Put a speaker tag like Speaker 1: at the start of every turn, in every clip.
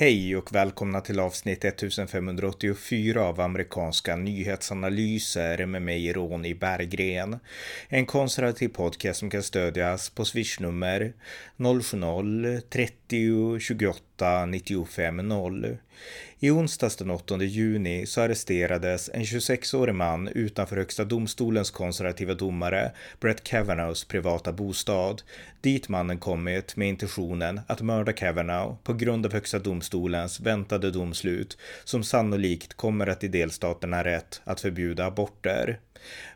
Speaker 1: Hej och välkomna till avsnitt 1584 av amerikanska nyhetsanalyser med mig Ronny Berggren. En konservativ podcast som kan stödjas på swishnummer 070-30 28 95 0. I onsdags den 8 juni så arresterades en 26-årig man utanför Högsta domstolens konservativa domare Brett Kavanaughs privata bostad. Dit mannen kommit med intentionen att mörda Kavanaugh på grund av Högsta domstolens väntade domslut som sannolikt kommer att i delstaterna rätt att förbjuda aborter.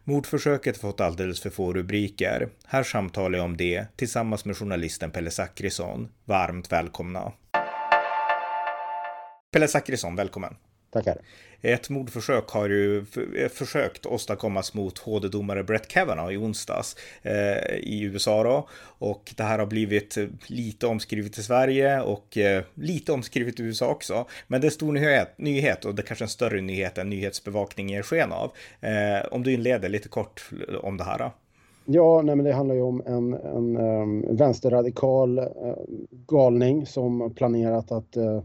Speaker 1: Mordförsöket fått alldeles för få rubriker. Här samtalar jag om det tillsammans med journalisten Pelle Zackrisson. Varmt välkomna! Pelle Zackrisson, välkommen.
Speaker 2: Tackar.
Speaker 1: Ett mordförsök har ju försökt åstadkommas mot HD-domare Brett Kavanaugh i onsdags eh, i USA då. Och det här har blivit lite omskrivet i Sverige och eh, lite omskrivet i USA också. Men det är stor nyhet, nyhet och det är kanske en större nyhet än nyhetsbevakning ger sken av. Eh, om du inleder lite kort om det här. Då.
Speaker 2: Ja, nej, men det handlar ju om en, en um, vänsterradikal uh, galning som planerat att uh,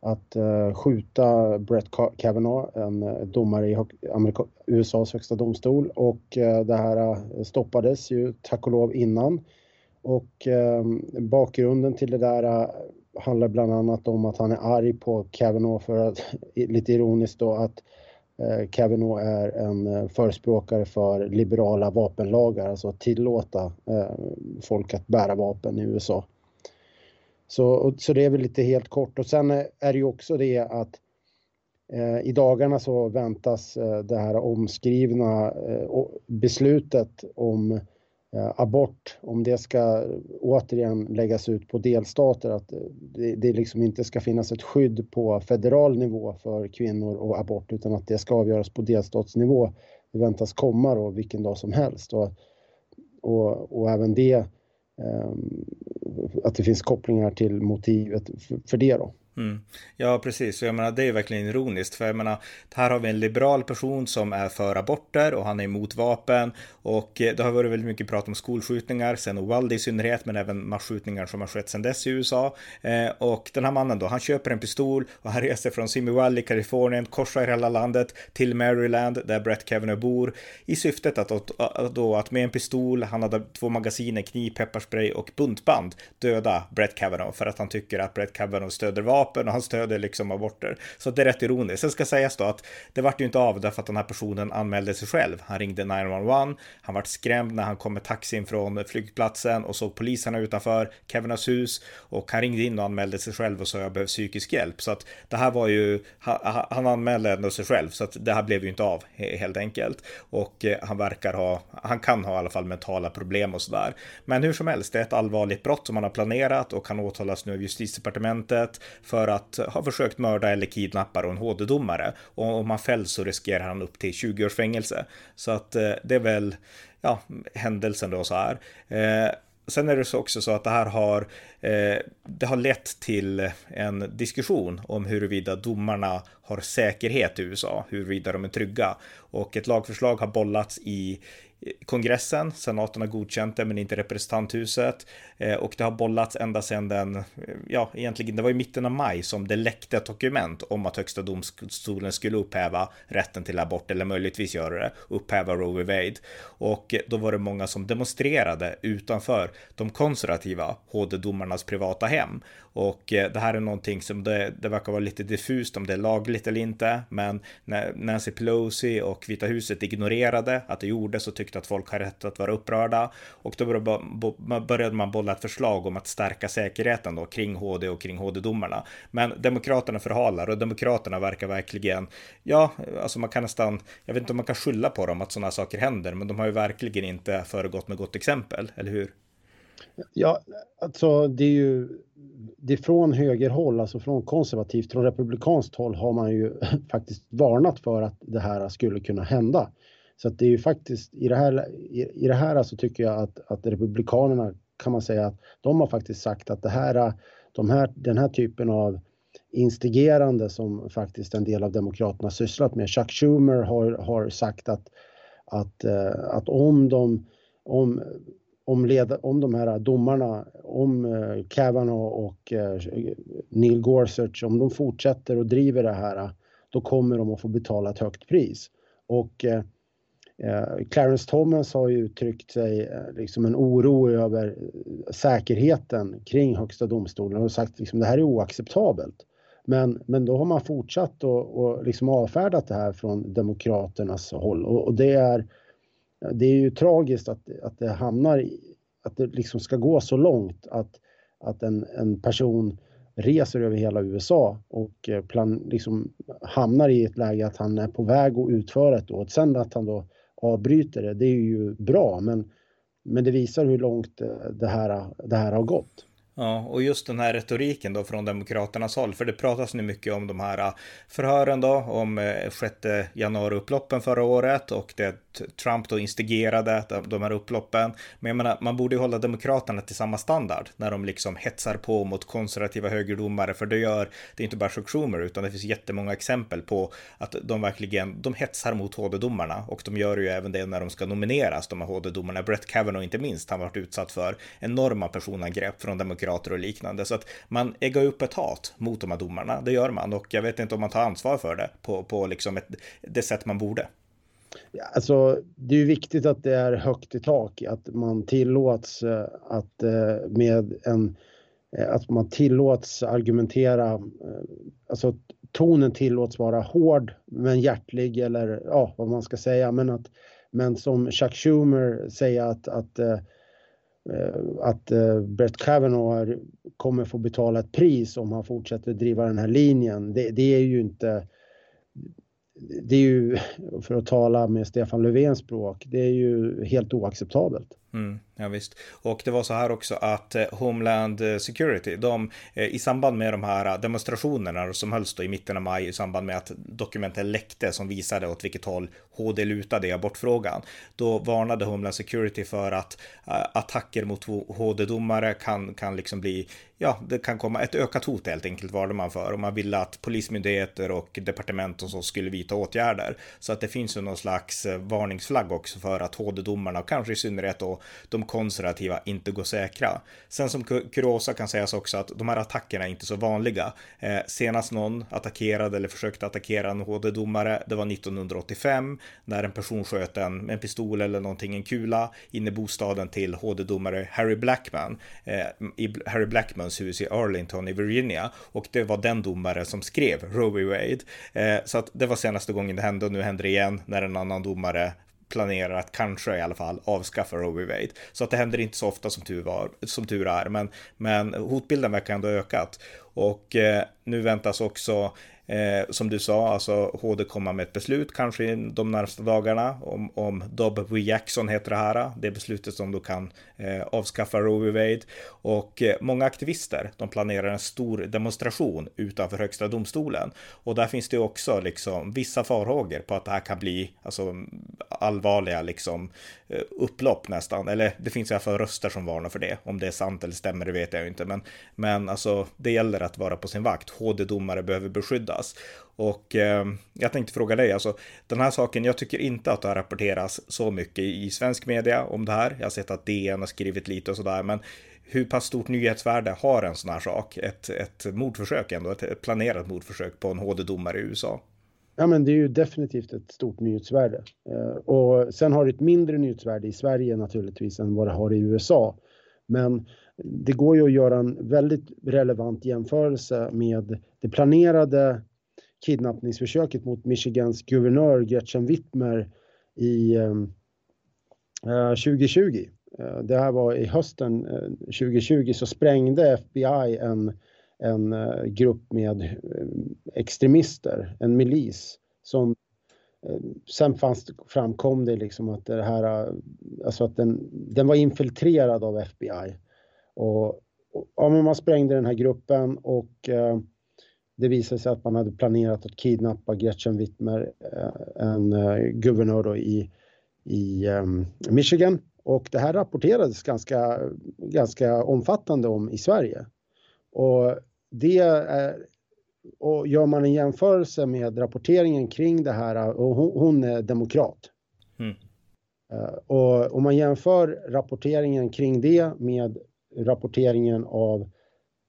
Speaker 2: att uh, skjuta Brett Kavanaugh, en uh, domare i Amerika USAs högsta domstol och uh, det här stoppades ju tack och lov innan. Och ehm, bakgrunden till det där handlar bland annat om att han är arg på Kavanaugh för att, lite ironiskt då, att Kavanaugh är en förespråkare för liberala vapenlagar, alltså att tillåta folk att bära vapen i USA. Så, så det är väl lite helt kort och sen eh, är det ju också det att eh, i dagarna så väntas eh, det här omskrivna eh, beslutet om eh, abort, om det ska återigen läggas ut på delstater, att eh, det, det liksom inte ska finnas ett skydd på federal nivå för kvinnor och abort utan att det ska avgöras på delstatsnivå. Det väntas komma då vilken dag som helst och, och, och även det Ehm, att det finns kopplingar till motivet för det då.
Speaker 1: Mm. Ja, precis. Jag menar, det är verkligen ironiskt. För jag menar, här har vi en liberal person som är för aborter och han är emot vapen. Och eh, det har varit väldigt mycket prat om skolskjutningar, sen Uvalde i synnerhet, men även massskjutningar som har skett sedan dess i USA. Eh, och den här mannen då, han köper en pistol och han reser från Simi Valley, Kalifornien, korsar hela landet till Maryland, där Brett Kavanaugh bor, i syftet att, att, då, att med en pistol, han hade två magasiner, kniv, pepparspray och buntband, döda Brett Kavanaugh för att han tycker att Brett Kavanaugh stöder vapen vapen och han stöder liksom aborter. Så det är rätt ironiskt. Sen ska sägas då att det vart ju inte av därför att den här personen anmälde sig själv. Han ringde 911, han vart skrämd när han kom med taxin från flygplatsen och såg poliserna utanför Kevinas hus och han ringde in och anmälde sig själv och sa jag behöver psykisk hjälp. Så att det här var ju, han anmälde ändå sig själv så att det här blev ju inte av helt enkelt. Och eh, han verkar ha, han kan ha i alla fall mentala problem och sådär. Men hur som helst, det är ett allvarligt brott som han har planerat och kan åtalas nu av justitiedepartementet för för att ha försökt mörda eller kidnappa en HD-domare. Och om han fälls så riskerar han upp till 20 års fängelse. Så att eh, det är väl ja, händelsen då så här. Eh, sen är det också så att det här har, eh, det har lett till en diskussion om huruvida domarna har säkerhet i USA, huruvida de är trygga. Och ett lagförslag har bollats i kongressen, senaten har godkänt det men inte representanthuset. Eh, och det har bollats ända sedan den, eh, ja egentligen det var i mitten av maj som det läckte ett dokument om att högsta domstolen skulle upphäva rätten till abort eller möjligtvis göra det, upphäva Roe v. Wade. Och då var det många som demonstrerade utanför de konservativa HD-domarnas privata hem och eh, det här är någonting som det, det verkar vara lite diffust om det är lagligt eller inte men när Nancy Pelosi och Vita huset ignorerade att det gjordes och tyckte att folk har rätt att vara upprörda och då började man bolla ett förslag om att stärka säkerheten då kring HD och kring HD-domarna. Men Demokraterna förhalar och Demokraterna verkar verkligen, ja, alltså man kan nästan, jag vet inte om man kan skylla på dem att sådana saker händer, men de har ju verkligen inte föregått med gott exempel, eller hur?
Speaker 2: Ja, alltså det är ju det är från högerhåll, alltså från konservativt, från republikanskt håll har man ju faktiskt varnat för att det här skulle kunna hända. Så att det är ju faktiskt i det här, i, i det här så tycker jag att, att Republikanerna kan man säga att de har faktiskt sagt att det här, de här, den här typen av instigerande som faktiskt en del av Demokraterna sysslat med. Chuck Schumer har, har sagt att, att, eh, att om de om om, led, om de här domarna, om eh, Kavanaugh och eh, Neil Gorsuch, om de fortsätter och driver det här, då kommer de att få betala ett högt pris. Och eh, eh Clarence Thomas har ju uttryckt sig eh, liksom en oro över eh, säkerheten kring Högsta domstolen och sagt liksom det här är oacceptabelt. Men, men då har man fortsatt och, och liksom avfärdat det här från Demokraternas håll och, och det är det är ju tragiskt att, att det hamnar i, att det liksom ska gå så långt att, att en, en person reser över hela USA och eh, plan, liksom hamnar i ett läge att han är på väg att utföra ett dåd. Sen att han då avbryter det, det är ju bra men, men det visar hur långt eh, det här, det här har gått.
Speaker 1: Ja, och just den här retoriken då från Demokraternas håll, för det pratas nu mycket om de här äh, förhören då, om äh, 6 januari-upploppen förra året och det Trump då instigerade de här upploppen. Men jag menar, man borde ju hålla Demokraterna till samma standard när de liksom hetsar på mot konservativa högerdomare, för det gör, det är inte bara Chuck Schumer, utan det finns jättemånga exempel på att de verkligen, de hetsar mot HD-domarna och de gör ju även det när de ska nomineras, de här HD-domarna. Brett Kavanaugh inte minst, han varit utsatt för enorma personangrepp från Demokraterna demokrater och liknande. Så att man äggar upp ett hat mot de här domarna, det gör man. Och jag vet inte om man tar ansvar för det på, på liksom ett, det sätt man borde.
Speaker 2: Ja, alltså, det är ju viktigt att det är högt i tak, att man tillåts eh, att eh, med en eh, att man tillåts argumentera, alltså tonen tillåts vara hård men hjärtlig eller ja, vad man ska säga. Men, att, men som Chuck Schumer säger att, att Eh, Eh, att eh, Brett Kavanaugh kommer få betala ett pris om han fortsätter driva den här linjen. Det, det, är ju inte... Det är ju, för att tala med Stefan Löfvens språk, det är ju helt oacceptabelt.
Speaker 1: Mm. Ja, visst. Och det var så här också att eh, Homeland eh, Security, de eh, i samband med de här demonstrationerna som hölls då i mitten av maj i samband med att dokumenten läckte som visade åt vilket håll HD lutade i abortfrågan, då varnade Homeland Security för att attacker mot HD-domare kan, kan liksom bli ja, det kan komma ett ökat hot helt enkelt varnade man för och man ville att polismyndigheter och departement och så skulle vidta åtgärder. Så att det finns ju någon slags varningsflagg också för att HD-domarna och kanske i synnerhet då de konservativa inte går säkra. Sen som kuriosa kan sägas också att de här attackerna är inte så vanliga. Eh, senast någon attackerade eller försökte attackera en HD-domare, det var 1985 när en person sköt en med en pistol eller någonting, en kula in i bostaden till HD-domare Harry Blackman eh, i Harry Blackmans hus i Arlington i Virginia och det var den domare som skrev Roe v. Wade. Eh, så att det var senaste gången det hände och nu händer det igen när en annan domare planerar att kanske i alla fall avskaffa Roe v. Wade. Så att det händer inte så ofta som tur, var, som tur är, men, men hotbilden verkar ändå ha ökat. Och eh, nu väntas också Eh, som du sa, alltså HD kommer med ett beslut kanske de närmaste dagarna om, om Dobb v. Jackson heter det här, det beslutet som då kan eh, avskaffa Roe v. Wade. Och eh, många aktivister, de planerar en stor demonstration utanför högsta domstolen. Och där finns det också liksom vissa farhågor på att det här kan bli alltså, allvarliga liksom eh, upplopp nästan. Eller det finns i alla fall röster som varnar för det. Om det är sant eller stämmer det vet jag inte. Men, men alltså det gäller att vara på sin vakt. HD-domare behöver beskyddas skyddas. Och eh, jag tänkte fråga dig, alltså den här saken, jag tycker inte att det har rapporterats så mycket i svensk media om det här. Jag har sett att DN har skrivit lite och sådär, men hur pass stort nyhetsvärde har en sån här sak? Ett, ett mordförsök ändå, ett planerat mordförsök på en HD-domare i USA?
Speaker 2: Ja, men det är ju definitivt ett stort nyhetsvärde. Eh, och sen har det ett mindre nyhetsvärde i Sverige naturligtvis än vad det har i USA. Men det går ju att göra en väldigt relevant jämförelse med det planerade kidnappningsförsöket mot Michigans guvernör Gretchen Whitmer i ehm, eh, 2020. Eh, det här var i hösten eh, 2020 så sprängde FBI en, en eh, grupp med eh, extremister, en milis som eh, Sen fanns, framkom det liksom att det här, eh, alltså att den, den var infiltrerad av FBI. Och, och ja, man sprängde den här gruppen och eh, det visade sig att man hade planerat att kidnappa Gretchen Whitmer, eh, en eh, guvernör då i, i um, Michigan. Och det här rapporterades ganska, ganska omfattande om i Sverige. Och det är, och gör man en jämförelse med rapporteringen kring det här, och hon, hon är demokrat. Mm. Och om man jämför rapporteringen kring det med rapporteringen av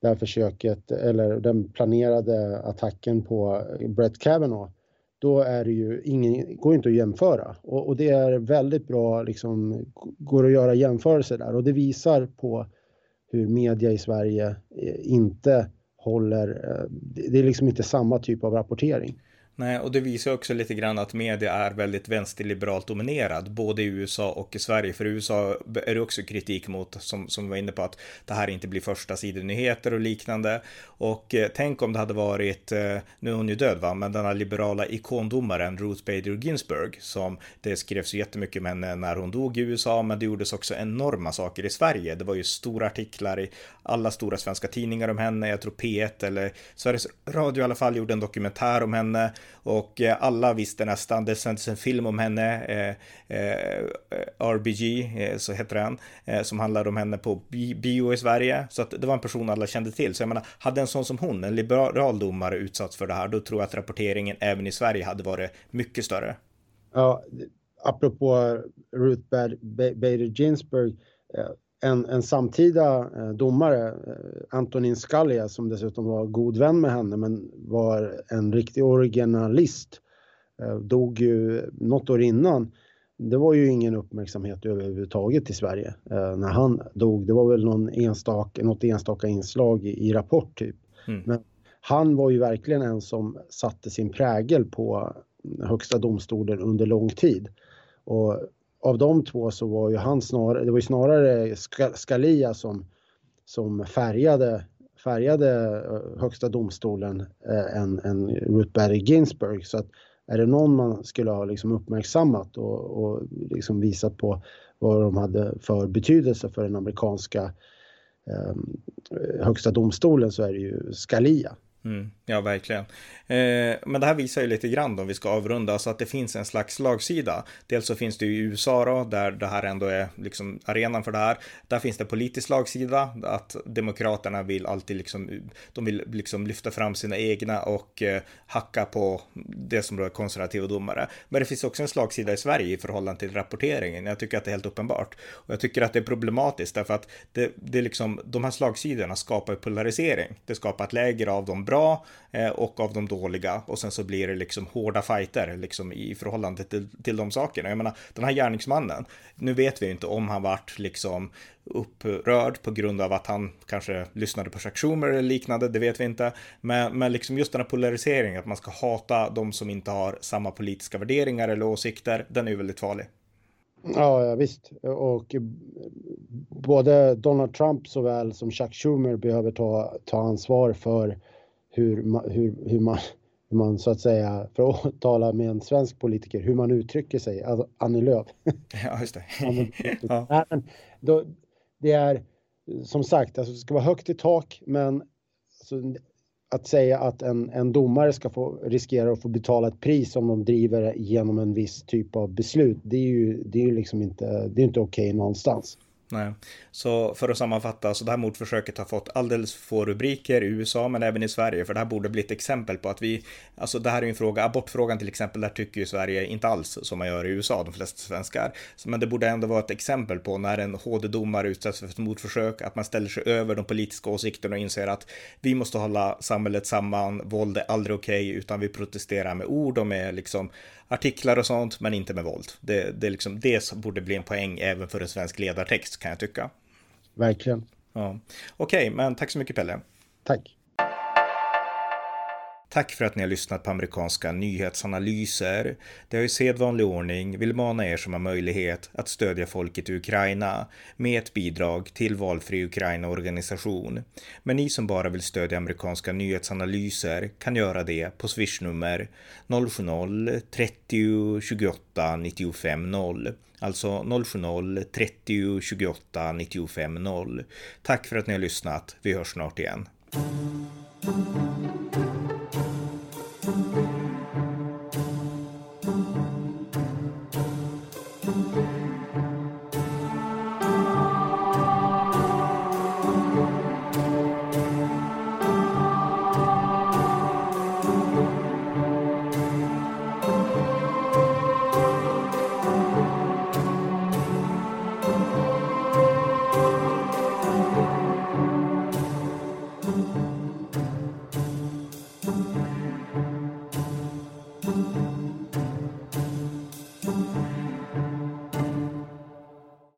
Speaker 2: det här försöket eller den planerade attacken på Brett Kavanaugh då är det ju ingen, går inte att jämföra och, och, det är väldigt bra, liksom, går att göra jämförelser där och det visar på hur media i Sverige eh, inte håller, eh, det är liksom inte samma typ av rapportering.
Speaker 1: Nej, och det visar också lite grann att media är väldigt vänsterliberalt dominerad, både i USA och i Sverige. För i USA är det också kritik mot, som, som vi var inne på, att det här inte blir första sidonyheter och liknande. Och eh, tänk om det hade varit, eh, nu är hon ju död va, men den här liberala ikondomaren Ruth Bader Ginsburg, som det skrevs jättemycket om henne när hon dog i USA, men det gjordes också enorma saker i Sverige. Det var ju stora artiklar i alla stora svenska tidningar om henne, jag tror P1 eller Sveriges Radio i alla fall gjorde en dokumentär om henne och eh, alla visste nästan, det sändes en film om henne, eh, eh, RBG, eh, så heter den, eh, som handlade om henne på bio i Sverige. Så att det var en person alla kände till. Så jag menar, hade en sån som hon, en liberal domare, utsatts för det här, då tror jag att rapporteringen även i Sverige hade varit mycket större.
Speaker 2: Ja, apropå Ruth Bader Ginsburg, en, en samtida eh, domare, eh, Antonin Scalia, som dessutom var god vän med henne men var en riktig originalist, eh, dog ju något år innan. Det var ju ingen uppmärksamhet överhuvudtaget i Sverige när han dog. Det var väl någon enstaka, något enstaka inslag i, i Rapport typ. Mm. Men han var ju verkligen en som satte sin prägel på Högsta domstolen under lång tid. Och av de två så var ju han snarare, det var ju snarare Scalia som, som färgade, färgade eh, högsta domstolen eh, än, än Ruth Bader Ginsburg. Så att är det någon man skulle ha liksom uppmärksammat och, och liksom visat på vad de hade för betydelse för den amerikanska eh, högsta domstolen så är det ju Scalia.
Speaker 1: Mm, ja, verkligen. Eh, men det här visar ju lite grann om vi ska avrunda, så att det finns en slags slagsida. Dels så finns det ju i USA då, där det här ändå är liksom arenan för det här. Där finns det politisk slagsida att demokraterna vill alltid liksom, de vill liksom lyfta fram sina egna och eh, hacka på det som är konservativa domare. Men det finns också en slagsida i Sverige i förhållande till rapporteringen. Jag tycker att det är helt uppenbart. Och jag tycker att det är problematiskt därför att det, det är liksom, de här slagsidorna skapar polarisering. Det skapar ett läger av de bra bra eh, och av de dåliga och sen så blir det liksom hårda fighter liksom i förhållande till, till de sakerna. Jag menar, den här gärningsmannen, nu vet vi inte om han vart liksom upprörd på grund av att han kanske lyssnade på Chuck Schumer eller liknande, det vet vi inte. Men, men liksom just den här polariseringen, att man ska hata de som inte har samma politiska värderingar eller åsikter, den är ju väldigt farlig.
Speaker 2: Ja, ja visst. Och eh, både Donald Trump såväl som Chuck Schumer behöver ta, ta ansvar för hur, hur, hur, man, hur man så att säga, för att tala med en svensk politiker, hur man uttrycker sig, alltså Annie Lööf.
Speaker 1: Ja, just det.
Speaker 2: ja. Då, det är som sagt, alltså, det ska vara högt i tak, men alltså, att säga att en, en domare ska få riskera att få betala ett pris om de driver genom en viss typ av beslut, det är ju, det är ju liksom inte, det är inte okej okay någonstans.
Speaker 1: Nej. Så för att sammanfatta, så det här mordförsöket har fått alldeles få rubriker i USA men även i Sverige, för det här borde bli ett exempel på att vi, alltså det här är ju en fråga, abortfrågan till exempel, där tycker ju Sverige inte alls som man gör i USA, de flesta svenskar. Men det borde ändå vara ett exempel på när en HD-domare utsätts för ett mordförsök, att man ställer sig över de politiska åsikterna och inser att vi måste hålla samhället samman, våld är aldrig okej, okay, utan vi protesterar med ord och med liksom artiklar och sånt, men inte med våld. Det, det, liksom, det som borde bli en poäng även för en svensk ledartext kan jag tycka.
Speaker 2: Verkligen.
Speaker 1: Ja. Okej, okay, men tack så mycket Pelle.
Speaker 2: Tack.
Speaker 1: Tack för att ni har lyssnat på amerikanska nyhetsanalyser. Det har i sedvanlig ordning vill mana er som har möjlighet att stödja folket i Ukraina med ett bidrag till valfri Ukraina-organisation. Men ni som bara vill stödja amerikanska nyhetsanalyser kan göra det på swishnummer 070-30 28 95 0. Alltså 070-30 28 95 0. Tack för att ni har lyssnat. Vi hörs snart igen.